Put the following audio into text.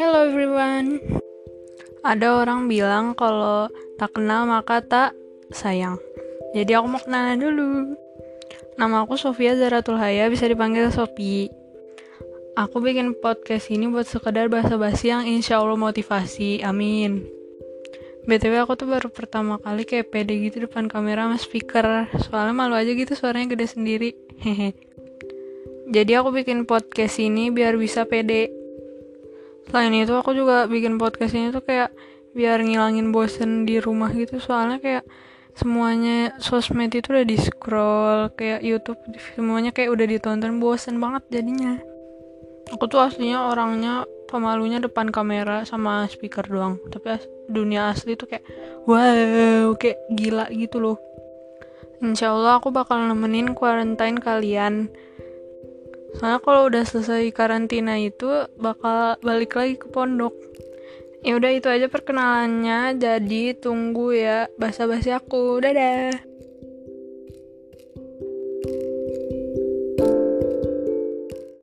Hello everyone. Ada orang bilang kalau tak kenal maka tak sayang. Jadi aku mau kenalan dulu. Nama aku Sofia Zaratul Haya, bisa dipanggil Sopi. Aku bikin podcast ini buat sekedar bahasa-basi yang insya Allah motivasi. Amin. BTW aku tuh baru pertama kali kayak pede gitu depan kamera sama speaker. Soalnya malu aja gitu suaranya gede sendiri. Hehe. Jadi aku bikin podcast ini biar bisa pede. Selain itu aku juga bikin podcast ini tuh kayak biar ngilangin bosen di rumah gitu. Soalnya kayak semuanya sosmed itu udah di scroll kayak YouTube semuanya kayak udah ditonton bosen banget jadinya. Aku tuh aslinya orangnya pemalunya depan kamera sama speaker doang. Tapi as dunia asli tuh kayak wow kayak gila gitu loh. Insya Allah aku bakal nemenin quarantine kalian Soalnya kalau udah selesai karantina itu bakal balik lagi ke pondok. Ya udah itu aja perkenalannya. Jadi tunggu ya basa-basi aku. Dadah.